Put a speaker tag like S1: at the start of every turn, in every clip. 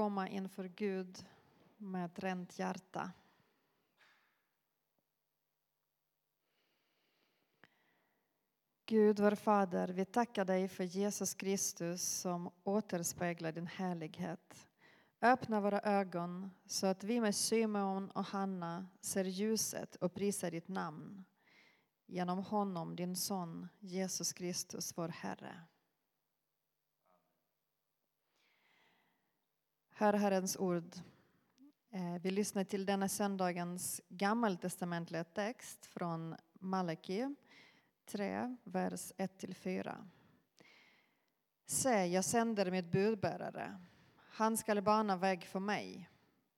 S1: komma inför Gud med ett rent hjärta. Gud, vår Fader, vi tackar dig för Jesus Kristus som återspeglar din härlighet. Öppna våra ögon så att vi med Symeon och Hanna ser ljuset och prisar ditt namn. Genom honom, din son, Jesus Kristus, vår Herre. Hör Herrens ord. Eh, vi lyssnar till denna söndagens gammaltestamentliga text från Malaki 3, vers 1-4. Se, jag sänder mitt budbärare. Han skall bana väg för mig.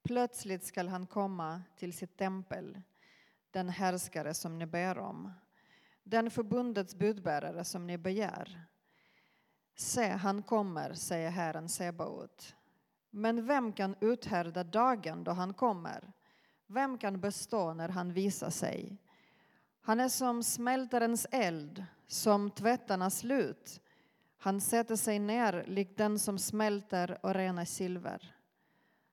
S1: Plötsligt skall han komma till sitt tempel, den härskare som ni ber om, den förbundets budbärare som ni begär. Se, han kommer, säger Herren Sebaot. Men vem kan uthärda dagen då han kommer? Vem kan bestå när han visar sig? Han är som smältarens eld, som tvättarnas lut. Han sätter sig ner likt den som smälter och renar silver.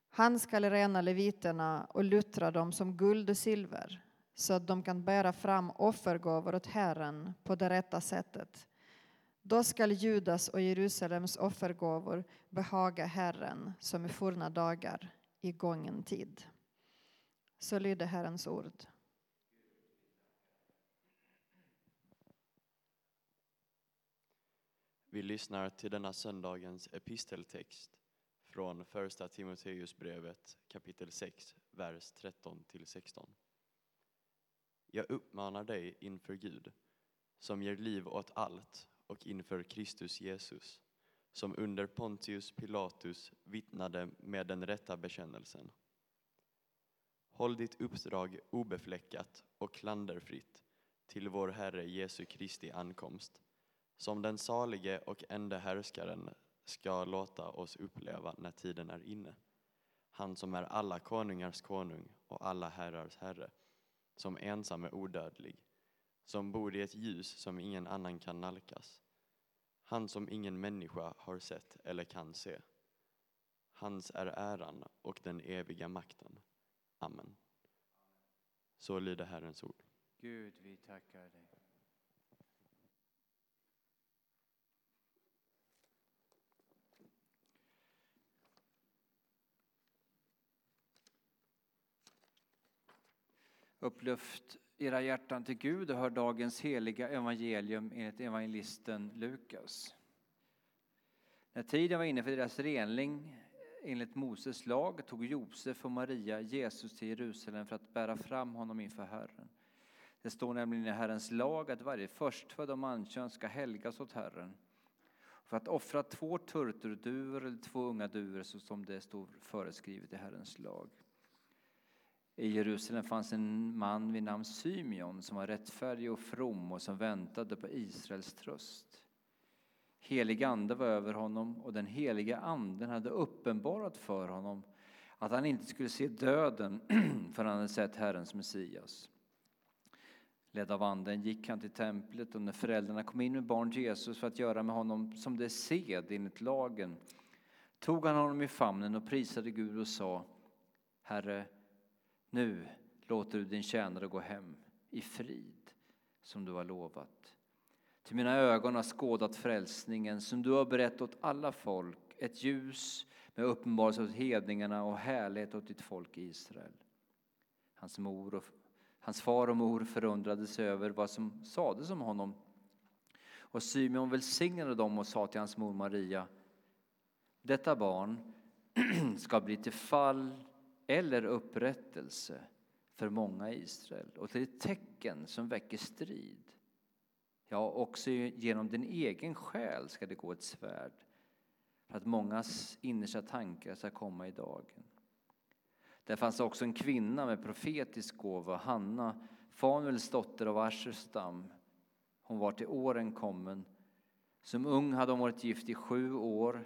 S1: Han skall rena leviterna och luttra dem som guld och silver så att de kan bära fram offergåvor åt Herren på det rätta sättet. Då skall Judas och Jerusalems offergåvor behaga Herren som i forna dagar, i gången tid. Så lyder Herrens ord.
S2: Vi lyssnar till denna söndagens episteltext från Första Timoteusbrevet kapitel 6, vers 13 16. Jag uppmanar dig inför Gud, som ger liv åt allt och inför Kristus Jesus, som under Pontius Pilatus vittnade med den rätta bekännelsen. Håll ditt uppdrag obefläckat och klanderfritt till vår Herre Jesu Kristi ankomst, som den salige och enda härskaren ska låta oss uppleva när tiden är inne. Han som är alla konungars konung och alla herrars herre, som ensam är odödlig, som bor i ett ljus som ingen annan kan nalkas. Han som ingen människa har sett eller kan se. Hans är äran och den eviga makten. Amen. Så lyder Herrens ord.
S3: Gud, vi tackar dig. Upplyft era hjärtan till Gud och hör dagens heliga evangelium enligt evangelisten Lukas. När tiden var inne för deras renling enligt Moses lag tog Josef och Maria Jesus till Jerusalem för att bära fram honom inför Herren. Det står nämligen i Herrens lag att varje förstfödd och mankön ska helgas åt Herren. För att offra två turturduvor eller två unga duvor så som det står föreskrivet i Herrens lag. I Jerusalem fanns en man vid namn Symeon som var rättfärdig och from och som väntade på Israels tröst. Helig ande var över honom och den heliga anden hade uppenbarat för honom att han inte skulle se döden för han hade sett Herrens Messias. Ledd av anden gick han till templet och när föräldrarna kom in med barn till Jesus för att göra med honom som det är sed enligt lagen tog han honom i famnen och prisade Gud och sa Herre, nu låter du din tjänare gå hem i frid som du har lovat. Till mina ögon har skådat frälsningen som du har berättat åt alla folk, ett ljus med uppenbarelse åt hedningarna och härlighet åt ditt folk Israel. Hans, mor och, hans far och mor förundrade sig över vad som sades om honom. Och Symeon välsignade dem och sa till hans mor Maria Detta barn ska bli till fall eller upprättelse för många i Israel och till ett tecken som väcker strid. Ja, också genom din egen själ ska det gå ett svärd för att mångas innersta tankar ska komma i dagen. Där fanns också en kvinna med profetisk gåva, Hanna, Fanuels dotter av Aschers stam. Hon var till åren kommen. Som ung hade hon varit gift i sju år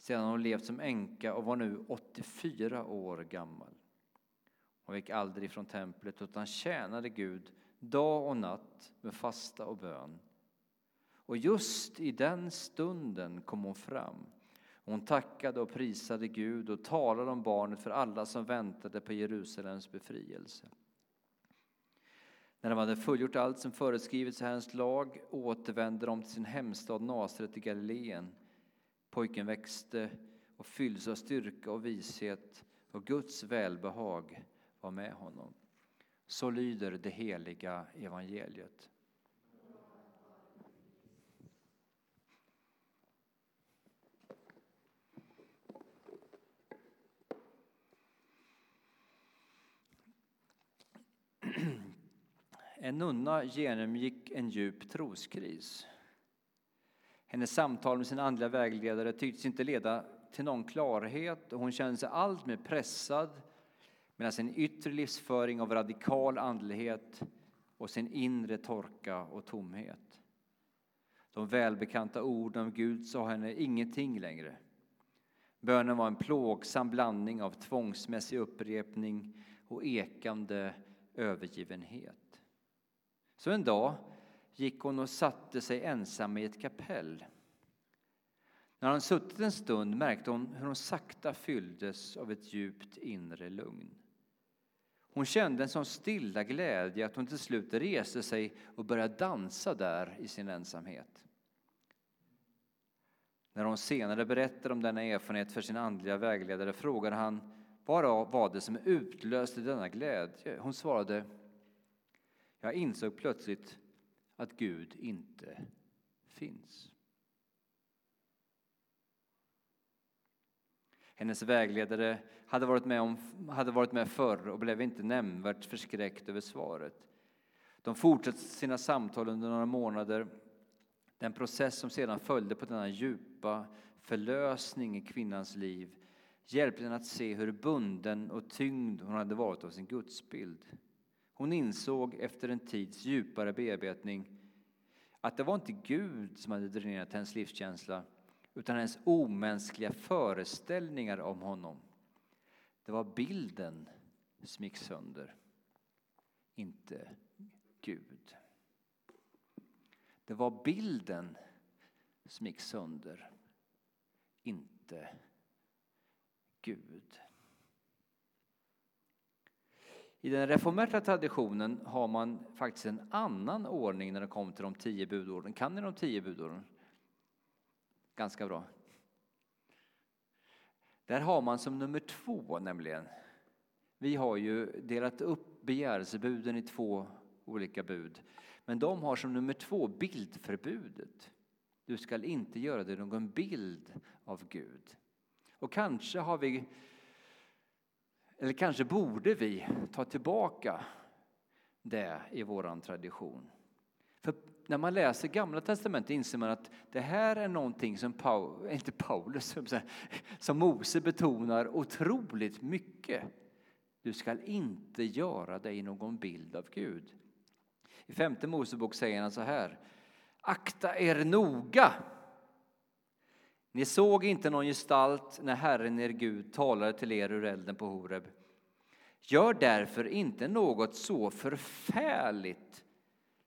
S3: sedan hon levt som änka och var nu 84 år gammal. Hon gick aldrig från templet utan tjänade Gud dag och natt med fasta och bön. Och just i den stunden kom hon fram. Hon tackade och prisade Gud och talade om barnet för alla som väntade på Jerusalems befrielse. När de hade fullgjort allt som föreskrivits i Herrens lag återvände de till sin hemstad Nasaret i Galileen. Pojken växte och fylldes av styrka och vishet och Guds välbehag var med honom. Så lyder det heliga evangeliet. En nunna genomgick en djup troskris. Hennes samtal med sin andliga vägledare tycktes inte leda till någon klarhet och hon kände sig alltmer pressad mellan sin yttre livsföring av radikal andlighet och sin inre torka och tomhet. De välbekanta orden om Gud sa henne ingenting längre. Bönen var en plågsam blandning av tvångsmässig upprepning och ekande övergivenhet. Så en dag gick hon och satte sig ensam i ett kapell. När hon suttit en stund märkte hon hur hon sakta fylldes av ett djupt inre lugn. Hon kände en sån stilla glädje att hon till slut reste sig och började dansa där i sin ensamhet. När hon senare berättade om denna erfarenhet för sin andliga vägledare frågade han vad var det som utlöste denna glädje. Hon svarade jag insåg plötsligt att Gud inte finns. Hennes vägledare hade varit med, om, hade varit med förr och blev inte nämnvärt förskräckt över svaret. De fortsatte sina samtal under några månader. Den process som sedan följde på denna djupa förlösning i kvinnans liv hjälpte henne att se hur bunden och tyngd hon hade varit av sin gudsbild. Hon insåg efter en tids djupare bearbetning att det var inte Gud som hade dränerat hennes livskänsla utan hennes omänskliga föreställningar om honom. Det var bilden som gick sönder, inte Gud. Det var bilden som gick sönder, inte Gud. I den reformerta traditionen har man faktiskt en annan ordning när det kommer till de tio budorden. Kan ni de tio budorden? Ganska bra. Där har man som nummer två nämligen. Vi har ju delat upp begärelsebuden i två olika bud. Men de har som nummer två bildförbudet. Du skall inte göra dig någon bild av Gud. Och kanske har vi eller kanske borde vi ta tillbaka det i vår tradition. För när man läser Gamla testamentet inser man att det här är någonting som Paul, inte Paulus, som Mose betonar otroligt mycket. Du skall inte göra dig någon bild av Gud. I femte Mosebok säger han så här. Akta er noga ni såg inte någon gestalt när Herren er Gud talade till er ur elden på Horeb. Gör därför inte något så förfärligt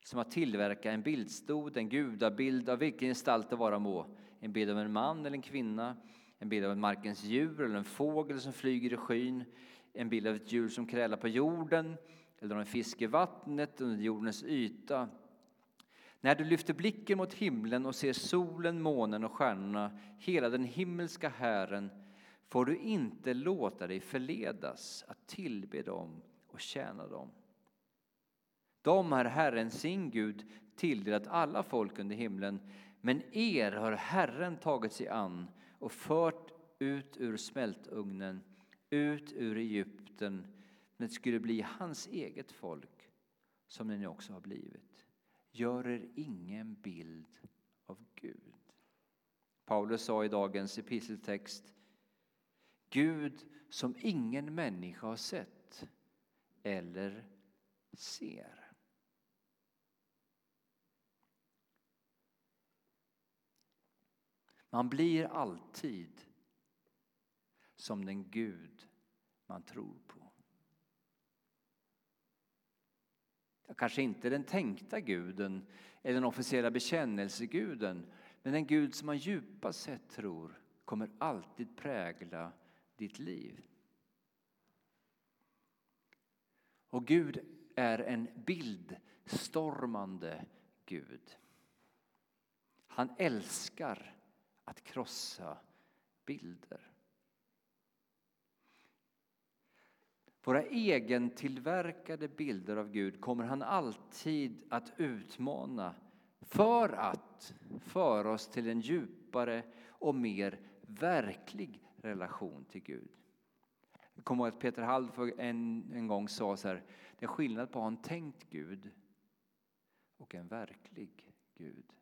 S3: som att tillverka en bildstod, en gudabild av vilken gestalt det vara må. En bild av en man eller en kvinna, en bild av en markens djur eller en fågel som flyger i skyn, en bild av ett djur som krälar på jorden eller av en fisk i vattnet under jordens yta när du lyfter blicken mot himlen och ser solen, månen och stjärnorna, hela den himmelska hären, får du inte låta dig förledas att tillbe dem och tjäna dem. De har Herren sin Gud tilldelat alla folk under himlen, men er har Herren tagit sig an och fört ut ur smältugnen, ut ur Egypten, men det skulle bli hans eget folk som ni också har blivit. Gör er ingen bild av Gud. Paulus sa i dagens episteltext Gud som ingen människa har sett eller ser. Man blir alltid som den Gud man tror på. Kanske inte den tänkta guden eller den officiella bekännelseguden men den Gud som man djupast sett tror kommer alltid prägla ditt liv. Och Gud är en bildstormande Gud. Han älskar att krossa bilder. Våra egentillverkade bilder av Gud kommer han alltid att utmana för att föra oss till en djupare och mer verklig relation till Gud. Jag kommer ihåg att Peter Halldorf en, en gång sa så här, det är skillnad på att ha en tänkt Gud och en verklig Gud.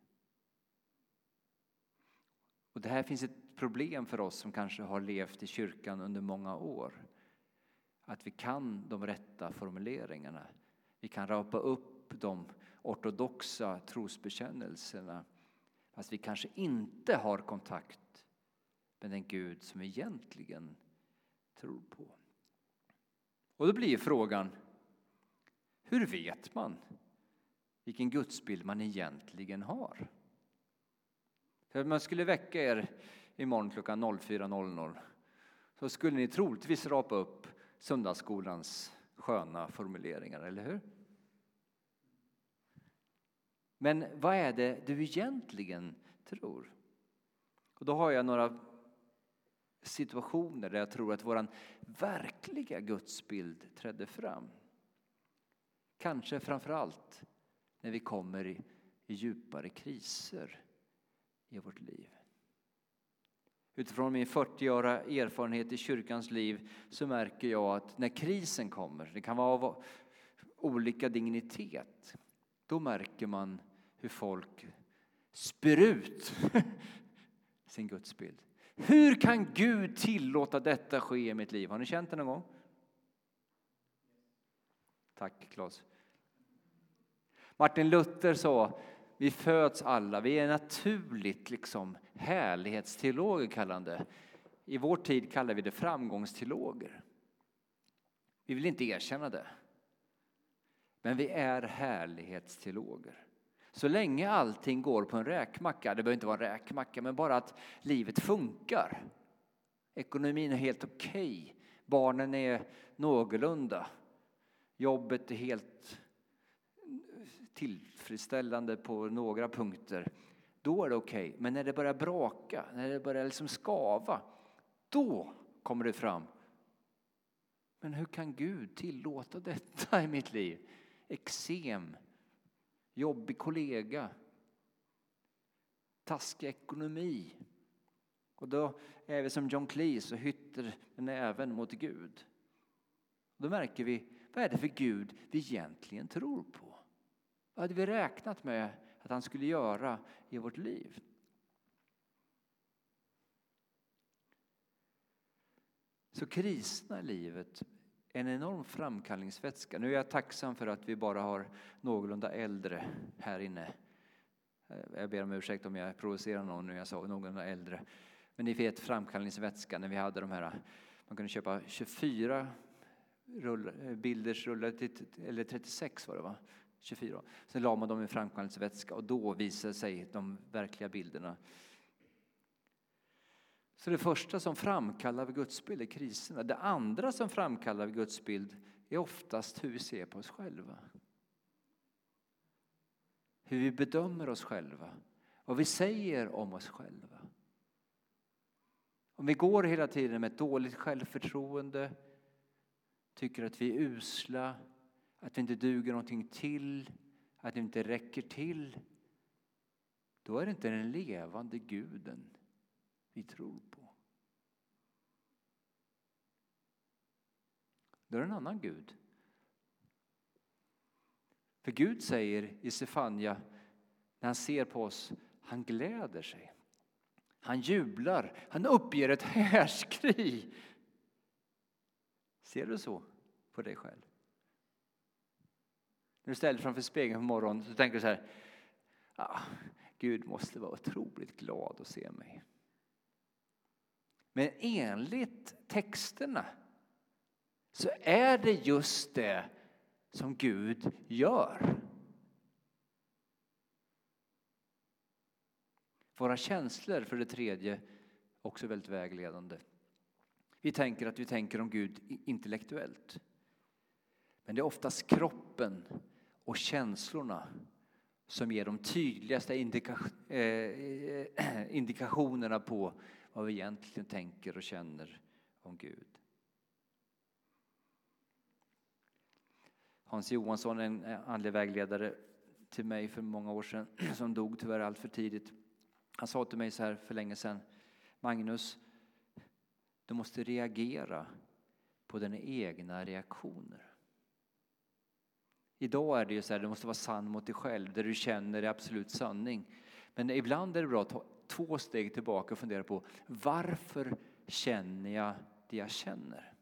S3: Och det här finns ett problem för oss som kanske har levt i kyrkan under många år. Att vi kan de rätta formuleringarna. Vi kan rapa upp de ortodoxa trosbekännelserna fast vi kanske inte har kontakt med den Gud som vi egentligen tror på. Och då blir frågan, hur vet man vilken gudsbild man egentligen har? För man skulle väcka er imorgon klockan 04.00 så skulle ni troligtvis rapa upp söndagsskolans sköna formuleringar, eller hur? Men vad är det du egentligen tror? Och då har jag några situationer där jag tror att vår verkliga gudsbild trädde fram. Kanske framför allt när vi kommer i, i djupare kriser i vårt liv. Utifrån min 40-åriga erfarenhet i kyrkans liv så märker jag att när krisen kommer, det kan vara av olika dignitet, då märker man hur folk spyr ut sin gudsbild. Hur kan Gud tillåta detta ske i mitt liv? Har ni känt det någon gång? Tack Claes. Martin Luther sa vi föds alla, vi är naturligt liksom härlighetsteologer kallande. det. I vår tid kallar vi det framgångsteologer. Vi vill inte erkänna det. Men vi är härlighetsteologer. Så länge allting går på en räkmacka, det behöver inte vara en räkmacka, men bara att livet funkar. Ekonomin är helt okej, okay. barnen är någorlunda, jobbet är helt tillfredsställande på några punkter. Då är det okej, okay. men när det börjar braka, när det börjar liksom skava, då kommer det fram. Men hur kan Gud tillåta detta i mitt liv? Eksem, jobbig kollega, taskig ekonomi. Och då är vi som John Cleese och hytter näven mot Gud. Då märker vi, vad är det för Gud vi egentligen tror på? Vad hade vi räknat med att han skulle göra i vårt liv? Så kriserna i livet en enorm framkallningsvätska. Nu är jag tacksam för att vi bara har någorlunda äldre här inne. Jag ber om ursäkt om jag provocerar någon när jag sa någorlunda äldre. Men ni vet framkallningsvätska när vi hade de här, man kunde köpa 24 rull, bilders rullar, eller 36 var det va? 24. Sen la man dem i framkallningsvätska och då visade sig de verkliga bilderna. Så det första som framkallar gudsbild är kriserna. Det andra som framkallar gudsbild är oftast hur vi ser på oss själva. Hur vi bedömer oss själva, vad vi säger om oss själva. Om vi går hela tiden med ett dåligt självförtroende, tycker att vi är usla, att vi inte duger någonting till, att vi inte räcker till, då är det inte den levande guden vi tror på. Då är det en annan Gud. För Gud säger i Sefania, när han ser på oss, han gläder sig. Han jublar, han uppger ett härskri. Ser du så på dig själv? När du ställer dig framför spegeln på morgonen så tänker du så här, ah, Gud måste vara otroligt glad att se mig. Men enligt texterna så är det just det som Gud gör. Våra känslor, för det tredje, också väldigt vägledande. Vi tänker att vi tänker om Gud intellektuellt. Men det är oftast kroppen och känslorna som ger de tydligaste indika eh, indikationerna på vad vi egentligen tänker och känner om Gud. Hans Johansson, en eh, andlig vägledare till mig för många år sedan, som dog tyvärr allt för tidigt. Han sa till mig så här för länge sedan, Magnus, du måste reagera på dina egna reaktioner. Idag är det ju så här, du måste vara sann mot dig själv, där du känner absolut sanning. Men ibland är det bra att ta två steg tillbaka och fundera på varför känner jag det jag känner?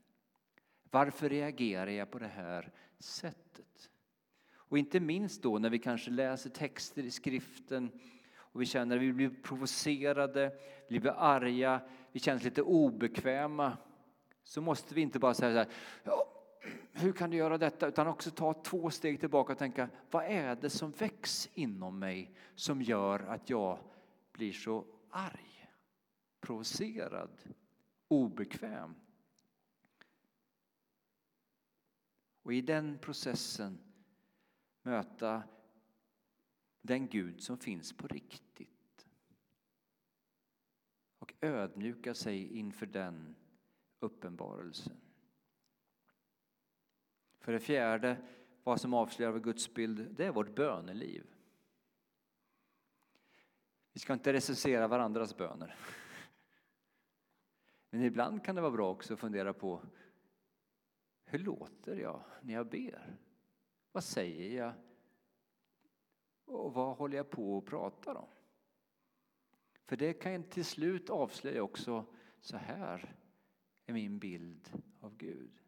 S3: Varför reagerar jag på det här sättet? Och inte minst då när vi kanske läser texter i skriften och vi känner att vi blir provocerade, vi blir arga, vi känner oss lite obekväma så måste vi inte bara säga så här, ja, hur kan du göra detta? Utan också ta två steg tillbaka och tänka, vad är det som väcks inom mig som gör att jag blir så arg, provocerad, obekväm? Och i den processen möta den Gud som finns på riktigt. Och ödmjuka sig inför den uppenbarelsen. För det fjärde, vad som avslöjar vår gudsbild, det är vårt böneliv. Vi ska inte recensera varandras böner. Men ibland kan det vara bra också att fundera på hur låter jag när jag ber? Vad säger jag? Och vad håller jag på att prata om? För det kan till slut avslöja också, så här är min bild av Gud.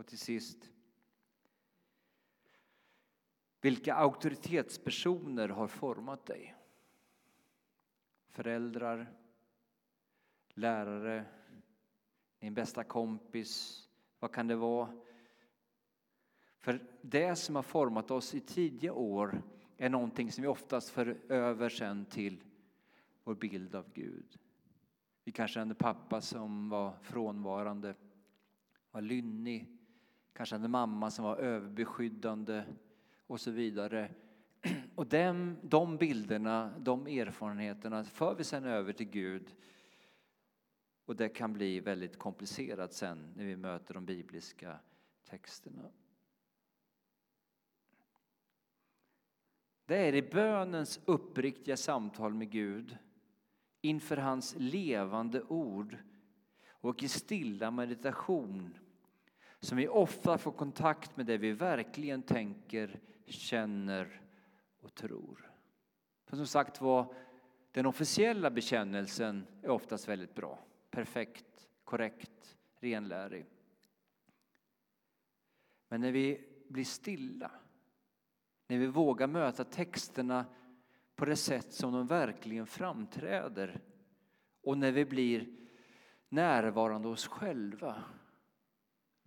S3: Och till sist, vilka auktoritetspersoner har format dig? Föräldrar, lärare, din bästa kompis, vad kan det vara? För det som har format oss i tidiga år är någonting som vi oftast för över sen till vår bild av Gud. Vi kanske hade en pappa som var frånvarande, var lynnig, kanske hade en mamma som var överbeskyddande och så vidare. Och dem, de bilderna, de erfarenheterna för vi sen över till Gud och det kan bli väldigt komplicerat sen när vi möter de bibliska texterna. Det är i bönens uppriktiga samtal med Gud inför hans levande ord och i stilla meditation som vi ofta får kontakt med det vi verkligen tänker, känner och tror. För som sagt var, den officiella bekännelsen är oftast väldigt bra perfekt, korrekt, renlärig. Men när vi blir stilla, när vi vågar möta texterna på det sätt som de verkligen framträder och när vi blir närvarande oss själva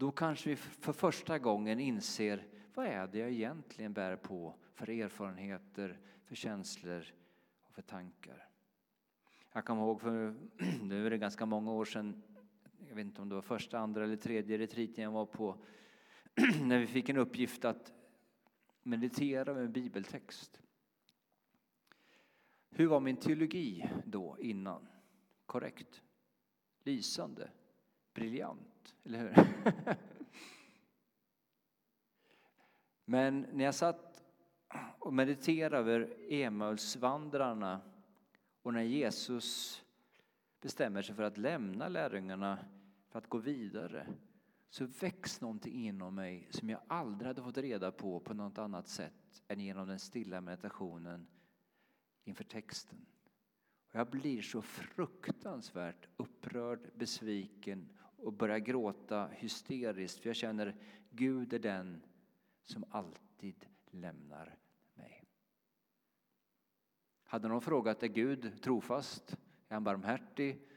S3: då kanske vi för första gången inser vad är det jag egentligen bär på för erfarenheter, för känslor och för tankar. Jag kommer ihåg för, nu är det ganska många år sedan, jag vet inte om det var första, andra eller tredje retriten jag var på, när vi fick en uppgift att meditera med en bibeltext. Hur var min teologi då innan? Korrekt? Lysande? Briljant, eller hur? Men när jag satt och mediterade över Emausvandrarna och när Jesus bestämmer sig för att lämna lärjungarna för att gå vidare så väcks någonting inom mig som jag aldrig hade fått reda på på något annat sätt än genom den stilla meditationen inför texten. Och jag blir så fruktansvärt upprörd, besviken och börjar gråta hysteriskt för jag känner Gud är den som alltid lämnar mig. hade någon frågat är Gud trofast? Är han barmhärtig?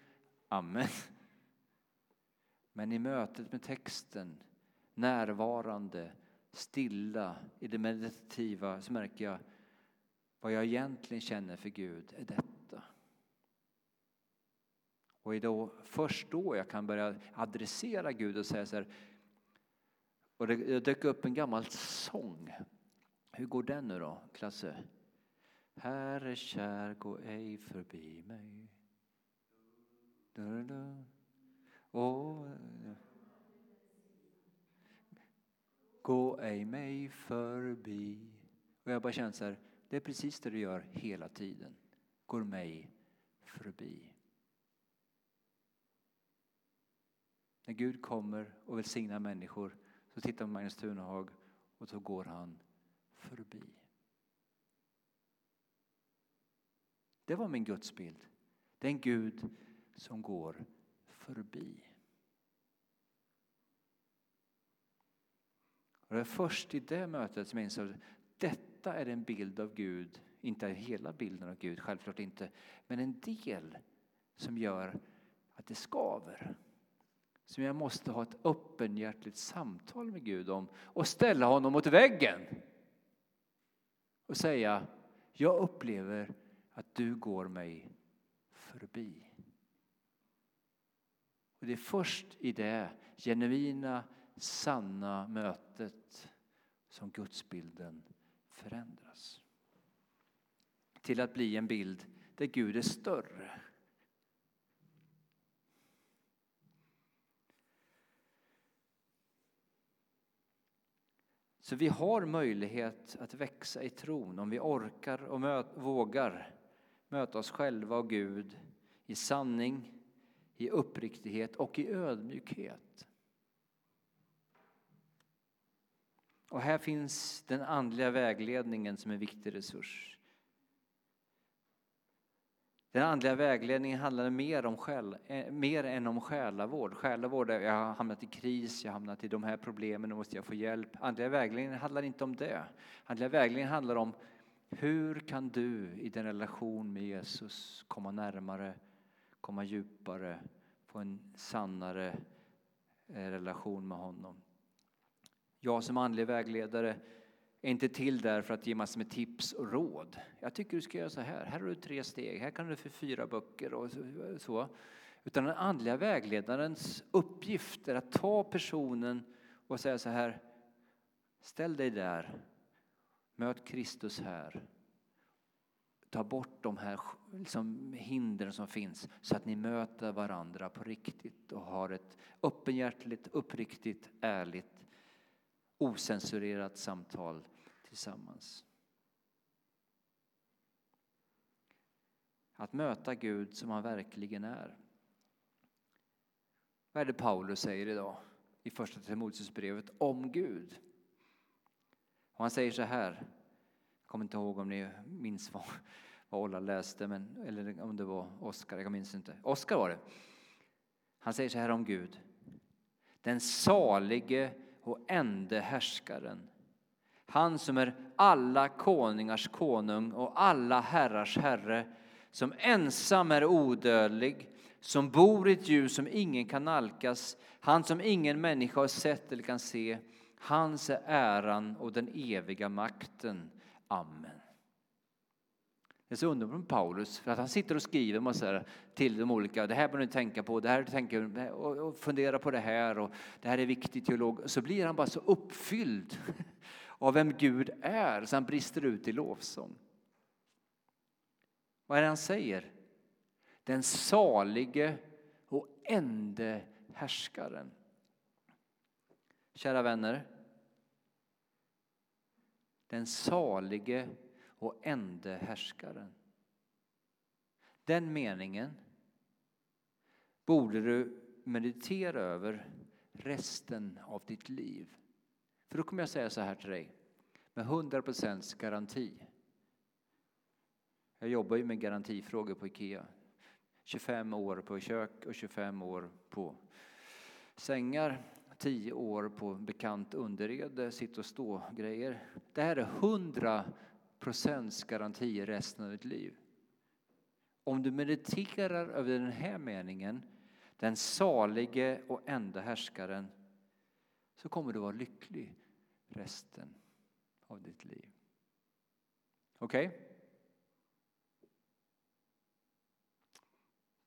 S3: Amen. Men i mötet med texten, närvarande, stilla, i det meditativa så märker jag vad jag egentligen känner för Gud är detta. Och är då, först då jag kan börja adressera Gud och säga så här. Och det, det dök upp en gammal sång. Hur går den nu då, Klasse? Herre kär, gå ej förbi mig. Du, du. Och, gå ej mig förbi. Och jag bara känner så här, det är precis det du gör hela tiden. Går mig förbi. När Gud kommer och välsignar människor så tittar Magnus Tunehag och så går han förbi. Det var min gudsbild. Det är en Gud som går förbi. Och det är först i det mötet som jag insåg att detta är en bild av Gud, inte hela bilden av Gud, självklart inte, men en del som gör att det skaver. Som jag måste ha ett öppenhjärtligt samtal med Gud om och ställa honom mot väggen. Och säga, jag upplever att du går mig förbi. Och det är först i det genuina, sanna mötet som gudsbilden förändras. Till att bli en bild där Gud är större. Så vi har möjlighet att växa i tron om vi orkar och vågar möta oss själva och Gud i sanning, i uppriktighet och i ödmjukhet. Och här finns den andliga vägledningen som en viktig resurs. Den andliga vägledningen handlade mer, om själ, eh, mer än om själavård. Själavård är jag har hamnat i kris, jag har hamnat i de här problemen, nu måste jag få hjälp. Andliga vägledningen handlar inte om det. Andliga vägledningen handlar om hur kan du i din relation med Jesus komma närmare, komma djupare, få en sannare eh, relation med honom? Jag som andlig vägledare är inte till där för att ge massor med tips och råd. Jag tycker du ska göra så här. Här har du tre steg. Här kan du för fyra böcker och så. Utan den andliga vägledarens uppgift är att ta personen och säga så här. Ställ dig där. Möt Kristus här. Ta bort de här liksom, hindren som finns så att ni möter varandra på riktigt och har ett öppenhjärtigt, uppriktigt, ärligt osensurerat samtal tillsammans. Att möta Gud som han verkligen är. Vad är det Paulus säger idag i första Timoteusbrevet om Gud? Och han säger så här, jag kommer inte ihåg om ni minns vad, vad Olla läste, men, eller om det var Oskar, jag minns inte. Oskar var det. Han säger så här om Gud. Den salige och ende härskaren. Han som är alla konungars konung och alla herrars herre, som ensam är odödlig, som bor i ett ljus som ingen kan nalkas, han som ingen människa har sett eller kan se. Hans är äran och den eviga makten. Amen. Det är så underbart med Paulus, för att han sitter och skriver massor till de olika, det här bör ni tänka på, det här tänker, och fundera på det här och det här är viktigt teolog. Så blir han bara så uppfylld av vem Gud är så han brister ut i lovsång. Vad är det han säger? Den salige och ende härskaren. Kära vänner. Den salige och ende härskaren. Den meningen borde du meditera över resten av ditt liv. För då kommer jag säga så här till dig, med 100 procents garanti. Jag jobbar ju med garantifrågor på Ikea. 25 år på kök och 25 år på sängar. 10 år på bekant underrede, sitt och stå-grejer. Det här är 100 procents garanti resten av ditt liv. Om du mediterar över den här meningen, den salige och enda härskaren, så kommer du vara lycklig resten av ditt liv. Okej? Okay?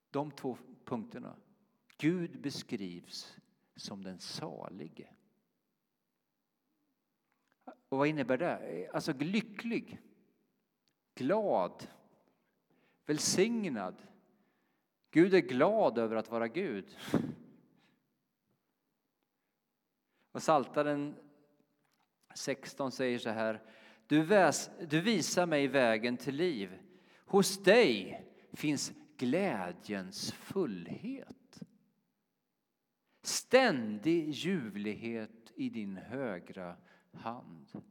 S3: De två punkterna. Gud beskrivs som den salige. Och vad innebär det? Alltså lycklig, glad, välsignad. Gud är glad över att vara Gud. Och Saltaren 16 säger så här. Du, väs, du visar mig vägen till liv. Hos dig finns glädjens fullhet. Ständig ljuvlighet i din högra hand.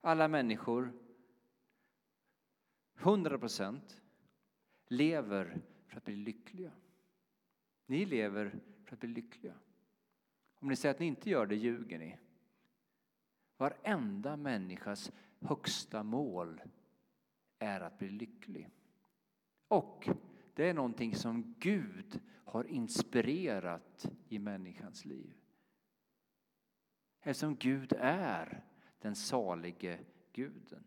S3: Alla människor, 100 procent, lever för att bli lyckliga. Ni lever för att bli lyckliga. Om ni säger att ni inte gör det ljuger ni. Varenda människas högsta mål är att bli lycklig. Och det är någonting som Gud har inspirerat i människans liv. Eftersom Gud är den salige guden.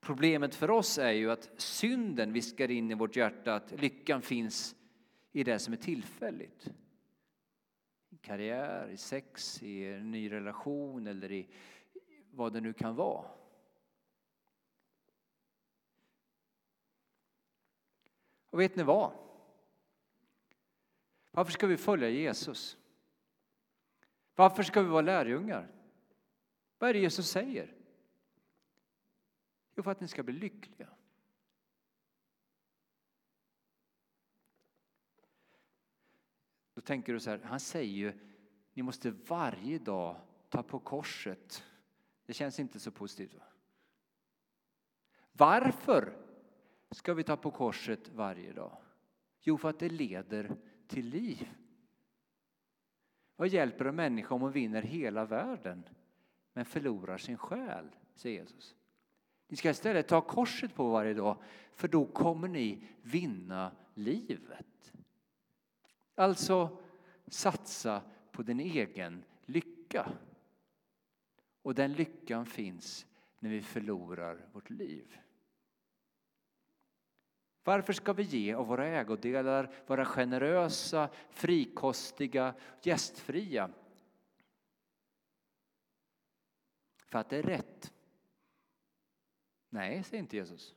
S3: Problemet för oss är ju att synden viskar in i vårt hjärta att lyckan finns i det som är tillfälligt. I karriär, i sex, i en ny relation eller i vad det nu kan vara. Och vet ni vad? Varför ska vi följa Jesus? Varför ska vi vara lärjungar? Vad är det Jesus säger? Jo, för att ni ska bli lyckliga. Då tänker du så här, han säger ju ni måste varje dag ta på korset. Det känns inte så positivt. Va? Varför ska vi ta på korset varje dag? Jo, för att det leder till liv. Vad hjälper en människa om hon vinner hela världen men förlorar sin själ, säger Jesus. Ni ska istället ta korset på varje dag för då kommer ni vinna livet. Alltså satsa på din egen lycka. Och den lyckan finns när vi förlorar vårt liv. Varför ska vi ge av våra ägodelar, vara generösa, frikostiga, gästfria? För att det är rätt. Nej, säger inte Jesus.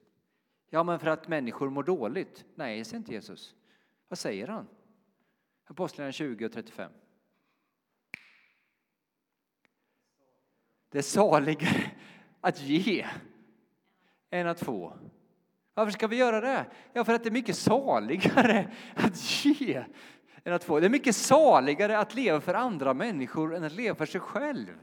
S3: Ja, men för att människor mår dåligt. Nej, säger inte Jesus. Vad säger han? Apostlagärningarna 20 och 35. Det är saligare att ge än att få. Varför ska vi göra det? Ja, för att det är mycket saligare att ge än att få. Det är mycket saligare att leva för andra människor än att leva för sig själv.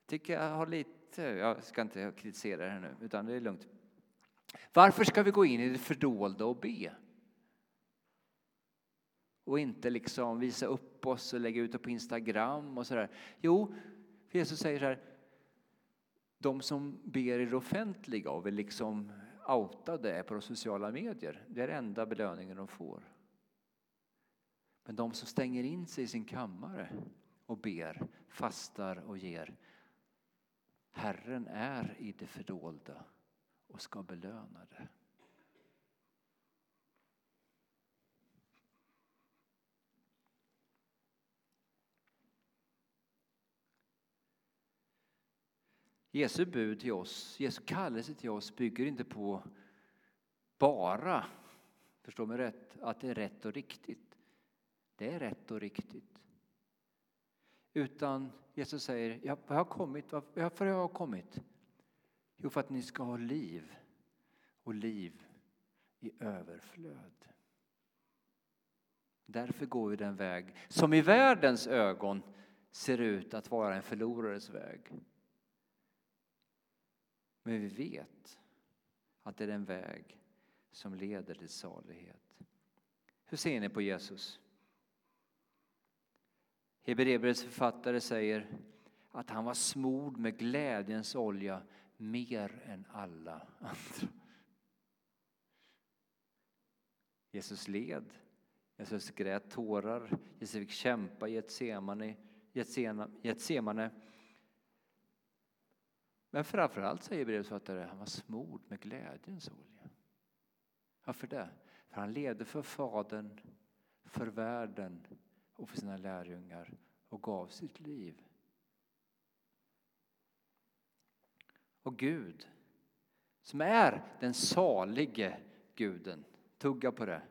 S3: Jag tycker jag har lite, jag ska inte kritisera det här nu, utan det är lugnt. Varför ska vi gå in i det fördolda och be? Och inte liksom visa upp oss och lägga ut det på Instagram och sådär. Jo, Jesus säger så här, de som ber i det offentliga och vill liksom outa det på de sociala medier, det är enda belöningen de får. Men de som stänger in sig i sin kammare och ber, fastar och ger, Herren är i det fördolda och ska belöna det. Jesu bud till oss, Jesu kallelse till oss bygger inte på bara, förstå mig rätt, att det är rätt och riktigt. Det är rätt och riktigt. Utan Jesus säger, jag har kommit, varför har jag kommit? Jo, för att ni ska ha liv och liv i överflöd. Därför går vi den väg som i världens ögon ser ut att vara en förlorares väg. Men vi vet att det är den väg som leder till salighet. Hur ser ni på Jesus? Hebreerbrevets författare säger att han var smord med glädjens olja mer än alla andra. Jesus led, Jesus grät tårar, Jesus fick kämpa i Getsemane, Getsemane men framförallt säger brevsförfattaren han var smord med glädjens olja. Varför det? För han levde för Fadern, för världen och för sina lärjungar och gav sitt liv. Och Gud, som är den salige guden, tugga på det,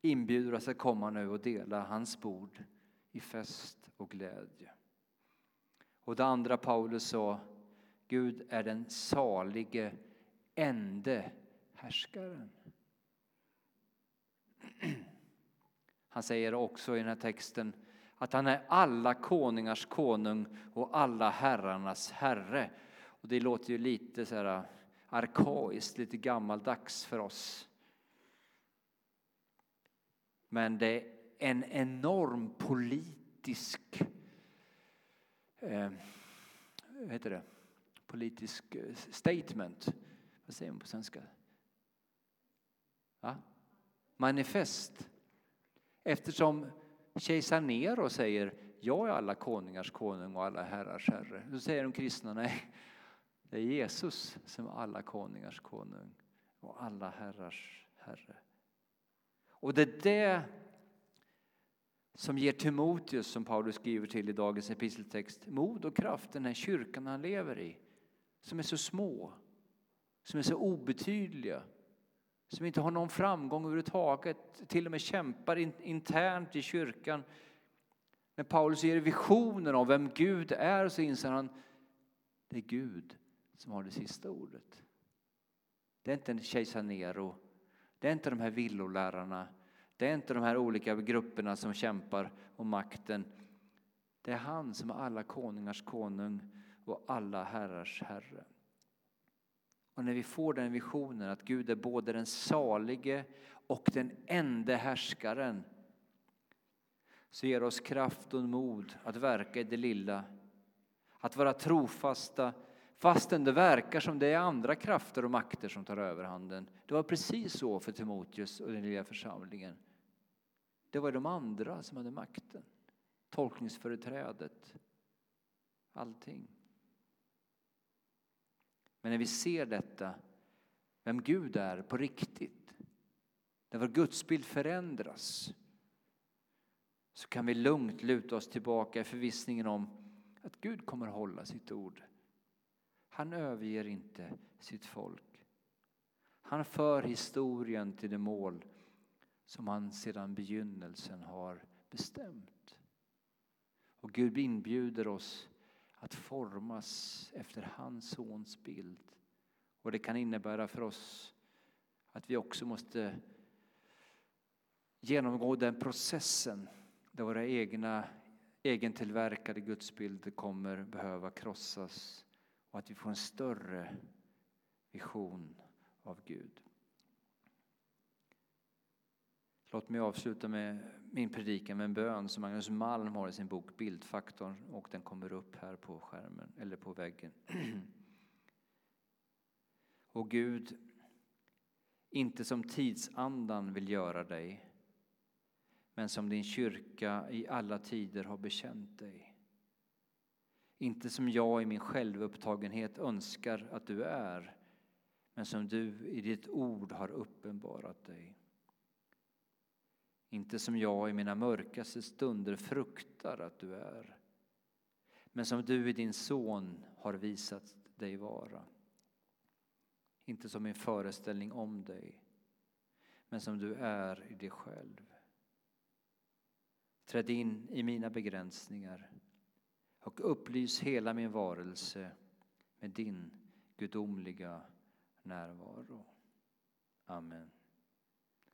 S3: inbjuder oss att komma nu och dela hans bord i fest och glädje. Och det andra Paulus sa, Gud är den salige ende härskaren. Han säger också i den här texten att han är alla konungars konung och alla herrarnas herre. Och det låter ju lite så här äh, arkaiskt, lite gammaldags för oss. Men det är en enorm politisk eh, vad heter det? politisk eh, statement. Vad säger man på svenska? Ja? Manifest. Eftersom kejsar Nero säger jag är alla konungars konung och alla herrars herre. Då säger de kristna nej, det är Jesus som är alla konungars konung och alla herrars herre. Och det är det som ger Timoteus, som Paulus skriver till i dagens episteltext, mod och kraft, den här kyrkan han lever i, som är så små, som är så obetydliga, som inte har någon framgång överhuvudtaget, till och med kämpar internt i kyrkan. När Paulus ger visionen av vem Gud är så inser han det är Gud som har det sista ordet. Det är inte kejsar Nero, det är inte de här villolärarna, det är inte de här olika grupperna som kämpar om makten. Det är han som är alla konungars konung och alla herrars herre. Och när vi får den visionen att Gud är både den salige och den enda härskaren så ger oss kraft och mod att verka i det lilla. Att vara trofasta fastän det verkar som det är andra krafter och makter som tar överhanden. Det var precis så för Timoteus och den lilla församlingen. Det var de andra som hade makten, tolkningsföreträdet, allting. Men när vi ser detta, vem Gud är på riktigt, när vår gudsbild förändras så kan vi lugnt luta oss tillbaka i förvissningen om att Gud kommer hålla sitt ord. Han överger inte sitt folk. Han för historien till det mål som han sedan begynnelsen har bestämt. Och Gud inbjuder oss att formas efter hans sons bild. Och det kan innebära för oss att vi också måste genomgå den processen där våra egna egentillverkade gudsbilder kommer behöva krossas och att vi får en större vision av Gud. Låt mig avsluta med min predikan med en bön som Magnus Malm har i sin bok Bildfaktorn och den kommer upp här på skärmen eller på väggen. Och Gud, inte som tidsandan vill göra dig men som din kyrka i alla tider har bekänt dig. Inte som jag i min självupptagenhet önskar att du är men som du i ditt ord har uppenbarat dig. Inte som jag i mina mörkaste stunder fruktar att du är men som du i din son har visat dig vara. Inte som min föreställning om dig men som du är i dig själv. Träd in i mina begränsningar och upplys hela min varelse med din gudomliga närvaro. Amen.